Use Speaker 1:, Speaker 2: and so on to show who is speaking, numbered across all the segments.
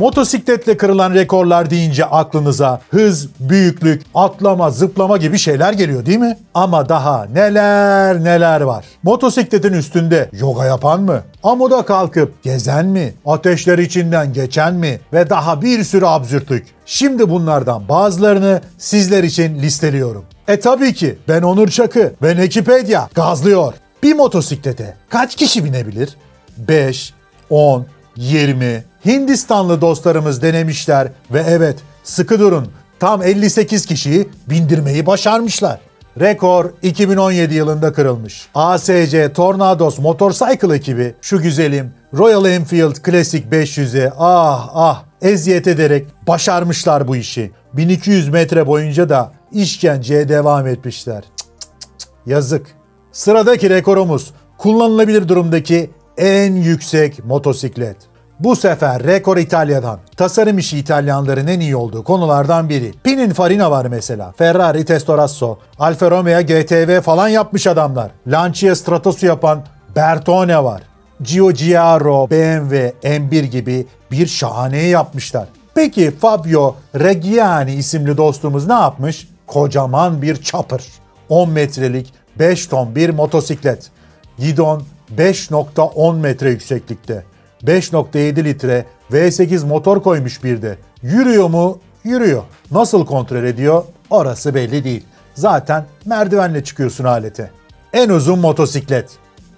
Speaker 1: Motosikletle kırılan rekorlar deyince aklınıza hız, büyüklük, atlama, zıplama gibi şeyler geliyor değil mi? Ama daha neler neler var. Motosikletin üstünde yoga yapan mı? Amuda kalkıp gezen mi? Ateşler içinden geçen mi? Ve daha bir sürü absürtlük. Şimdi bunlardan bazılarını sizler için listeliyorum. E tabii ki ben Onur Çakı ve Nekipedia gazlıyor. Bir motosiklete kaç kişi binebilir? 5, 10, 20. Hindistanlı dostlarımız denemişler ve evet sıkı durun tam 58 kişiyi bindirmeyi başarmışlar. Rekor 2017 yılında kırılmış. ASC Tornados Motorcycle ekibi şu güzelim Royal Enfield Classic 500'e ah ah eziyet ederek başarmışlar bu işi. 1200 metre boyunca da işkenceye devam etmişler. Cık cık cık, Yazık. Sıradaki rekorumuz kullanılabilir durumdaki en yüksek motosiklet. Bu sefer rekor İtalya'dan. Tasarım işi İtalyanların en iyi olduğu konulardan biri. Pininfarina var mesela. Ferrari Testarossa, Alfa Romeo GTV falan yapmış adamlar. Lancia Stratosu yapan Bertone var. Giugiaro, BMW, M1 gibi bir şahaneyi yapmışlar. Peki Fabio Reggiani isimli dostumuz ne yapmış? Kocaman bir chopper. 10 metrelik 5 ton bir motosiklet. Gidon 5.10 metre yükseklikte. 5.7 litre V8 motor koymuş bir de. Yürüyor mu? Yürüyor. Nasıl kontrol ediyor? Orası belli değil. Zaten merdivenle çıkıyorsun alete. En uzun motosiklet.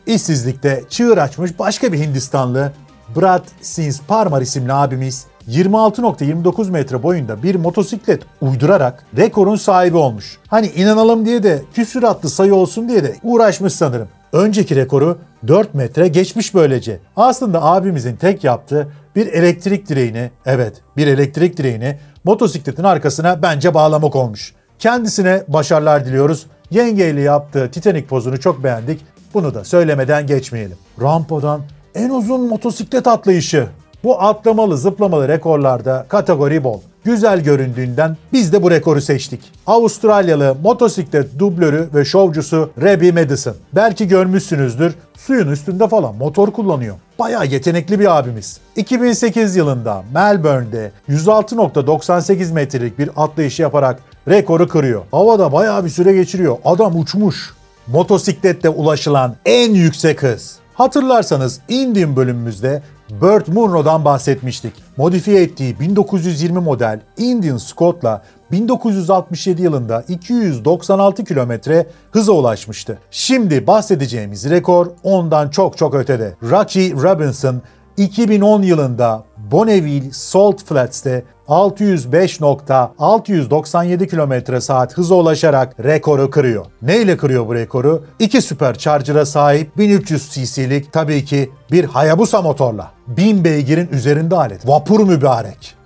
Speaker 1: İşsizlikte çığır açmış başka bir Hindistanlı Brad Sins Parmar isimli abimiz 26.29 metre boyunda bir motosiklet uydurarak rekorun sahibi olmuş. Hani inanalım diye de küsuratlı sayı olsun diye de uğraşmış sanırım. Önceki rekoru 4 metre geçmiş böylece. Aslında abimizin tek yaptığı bir elektrik direğini, evet bir elektrik direğini motosikletin arkasına bence bağlamak olmuş. Kendisine başarılar diliyoruz. Yengeyle yaptığı Titanic pozunu çok beğendik. Bunu da söylemeden geçmeyelim. Rampadan en uzun motosiklet atlayışı. Bu atlamalı zıplamalı rekorlarda kategori bol. Güzel göründüğünden biz de bu rekoru seçtik. Avustralyalı motosiklet dublörü ve şovcusu Rebby Madison. Belki görmüşsünüzdür suyun üstünde falan motor kullanıyor. Bayağı yetenekli bir abimiz. 2008 yılında Melbourne'de 106.98 metrelik bir atlayış yaparak rekoru kırıyor. Havada bayağı bir süre geçiriyor. Adam uçmuş. Motosiklette ulaşılan en yüksek hız. Hatırlarsanız Indian bölümümüzde Burt Munro'dan bahsetmiştik. Modifiye ettiği 1920 model Indian Scott'la 1967 yılında 296 kilometre hıza ulaşmıştı. Şimdi bahsedeceğimiz rekor ondan çok çok ötede. Rocky Robinson 2010 yılında Bonneville Salt Flats'te 605.697 km saat hıza ulaşarak rekoru kırıyor. Neyle kırıyor bu rekoru? İki süpercharger'a sahip 1300 cc'lik tabii ki bir Hayabusa motorla. 1000 beygirin üzerinde alet. Vapur mübarek.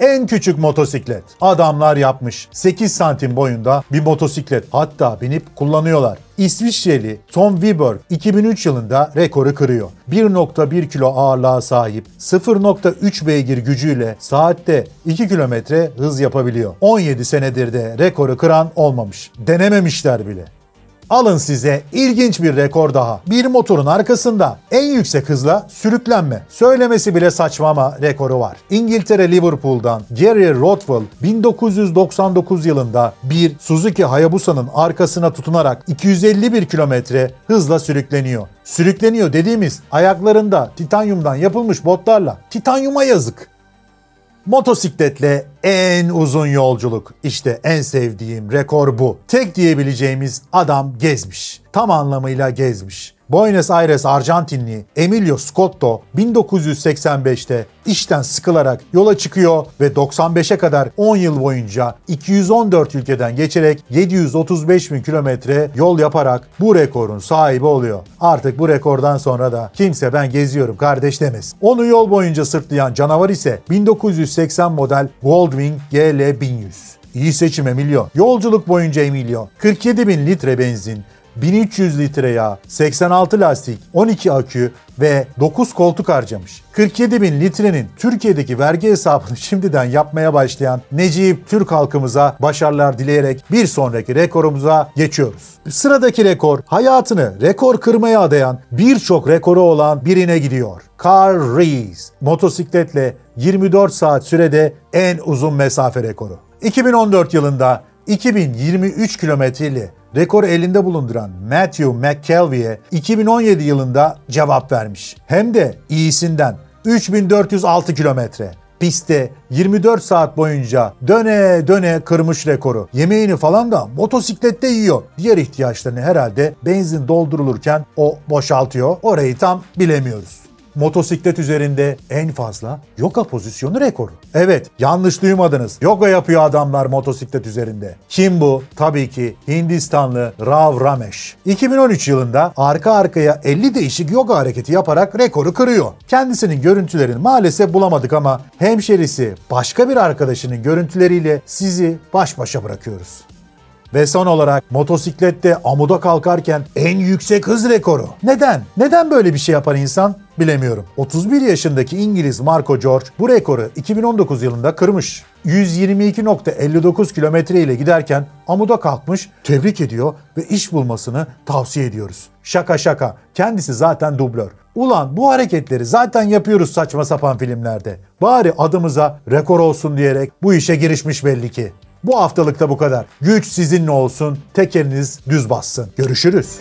Speaker 1: En küçük motosiklet. Adamlar yapmış. 8 santim boyunda bir motosiklet. Hatta binip kullanıyorlar. İsviçreli Tom Wiberg 2003 yılında rekoru kırıyor. 1.1 kilo ağırlığa sahip 0.3 beygir gücüyle saatte 2 kilometre hız yapabiliyor. 17 senedir de rekoru kıran olmamış. Denememişler bile. Alın size ilginç bir rekor daha. Bir motorun arkasında en yüksek hızla sürüklenme. Söylemesi bile saçma ama rekoru var. İngiltere Liverpool'dan Gary Rothwell 1999 yılında bir Suzuki Hayabusa'nın arkasına tutunarak 251 kilometre hızla sürükleniyor. Sürükleniyor dediğimiz ayaklarında titanyumdan yapılmış botlarla. Titanyuma yazık. Motosikletle en uzun yolculuk. İşte en sevdiğim rekor bu. Tek diyebileceğimiz adam gezmiş. Tam anlamıyla gezmiş. Buenos Aires Arjantinli Emilio Scotto 1985'te işten sıkılarak yola çıkıyor ve 95'e kadar 10 yıl boyunca 214 ülkeden geçerek 735 bin kilometre yol yaparak bu rekorun sahibi oluyor. Artık bu rekordan sonra da kimse ben geziyorum kardeş demez. Onu yol boyunca sırtlayan canavar ise 1980 model Goldwing GL 1100. İyi seçim Emilio. Yolculuk boyunca Emilio 47 bin litre benzin, 1300 litre yağ, 86 lastik, 12 akü ve 9 koltuk harcamış. 47 bin litrenin Türkiye'deki vergi hesabını şimdiden yapmaya başlayan Necip Türk halkımıza başarılar dileyerek bir sonraki rekorumuza geçiyoruz. Sıradaki rekor hayatını rekor kırmaya adayan birçok rekoru olan birine gidiyor. Carl Rees motosikletle 24 saat sürede en uzun mesafe rekoru. 2014 yılında 2023 kilometreli rekoru elinde bulunduran Matthew McKelvey'e 2017 yılında cevap vermiş. Hem de iyisinden 3406 kilometre. Pistte 24 saat boyunca döne döne kırmış rekoru. Yemeğini falan da motosiklette yiyor. Diğer ihtiyaçlarını herhalde benzin doldurulurken o boşaltıyor. Orayı tam bilemiyoruz motosiklet üzerinde en fazla yoga pozisyonu rekoru. Evet yanlış duymadınız. Yoga yapıyor adamlar motosiklet üzerinde. Kim bu? Tabii ki Hindistanlı Rav Ramesh. 2013 yılında arka arkaya 50 değişik yoga hareketi yaparak rekoru kırıyor. Kendisinin görüntülerini maalesef bulamadık ama hemşerisi başka bir arkadaşının görüntüleriyle sizi baş başa bırakıyoruz. Ve son olarak motosiklette amuda kalkarken en yüksek hız rekoru. Neden? Neden böyle bir şey yapar insan? Bilemiyorum. 31 yaşındaki İngiliz Marco George bu rekoru 2019 yılında kırmış. 122.59 kilometre ile giderken amuda kalkmış, tebrik ediyor ve iş bulmasını tavsiye ediyoruz. Şaka şaka, kendisi zaten dublör. Ulan bu hareketleri zaten yapıyoruz saçma sapan filmlerde. Bari adımıza rekor olsun diyerek bu işe girişmiş belli ki. Bu haftalıkta bu kadar. Güç sizinle olsun, tekeriniz düz bassın. Görüşürüz.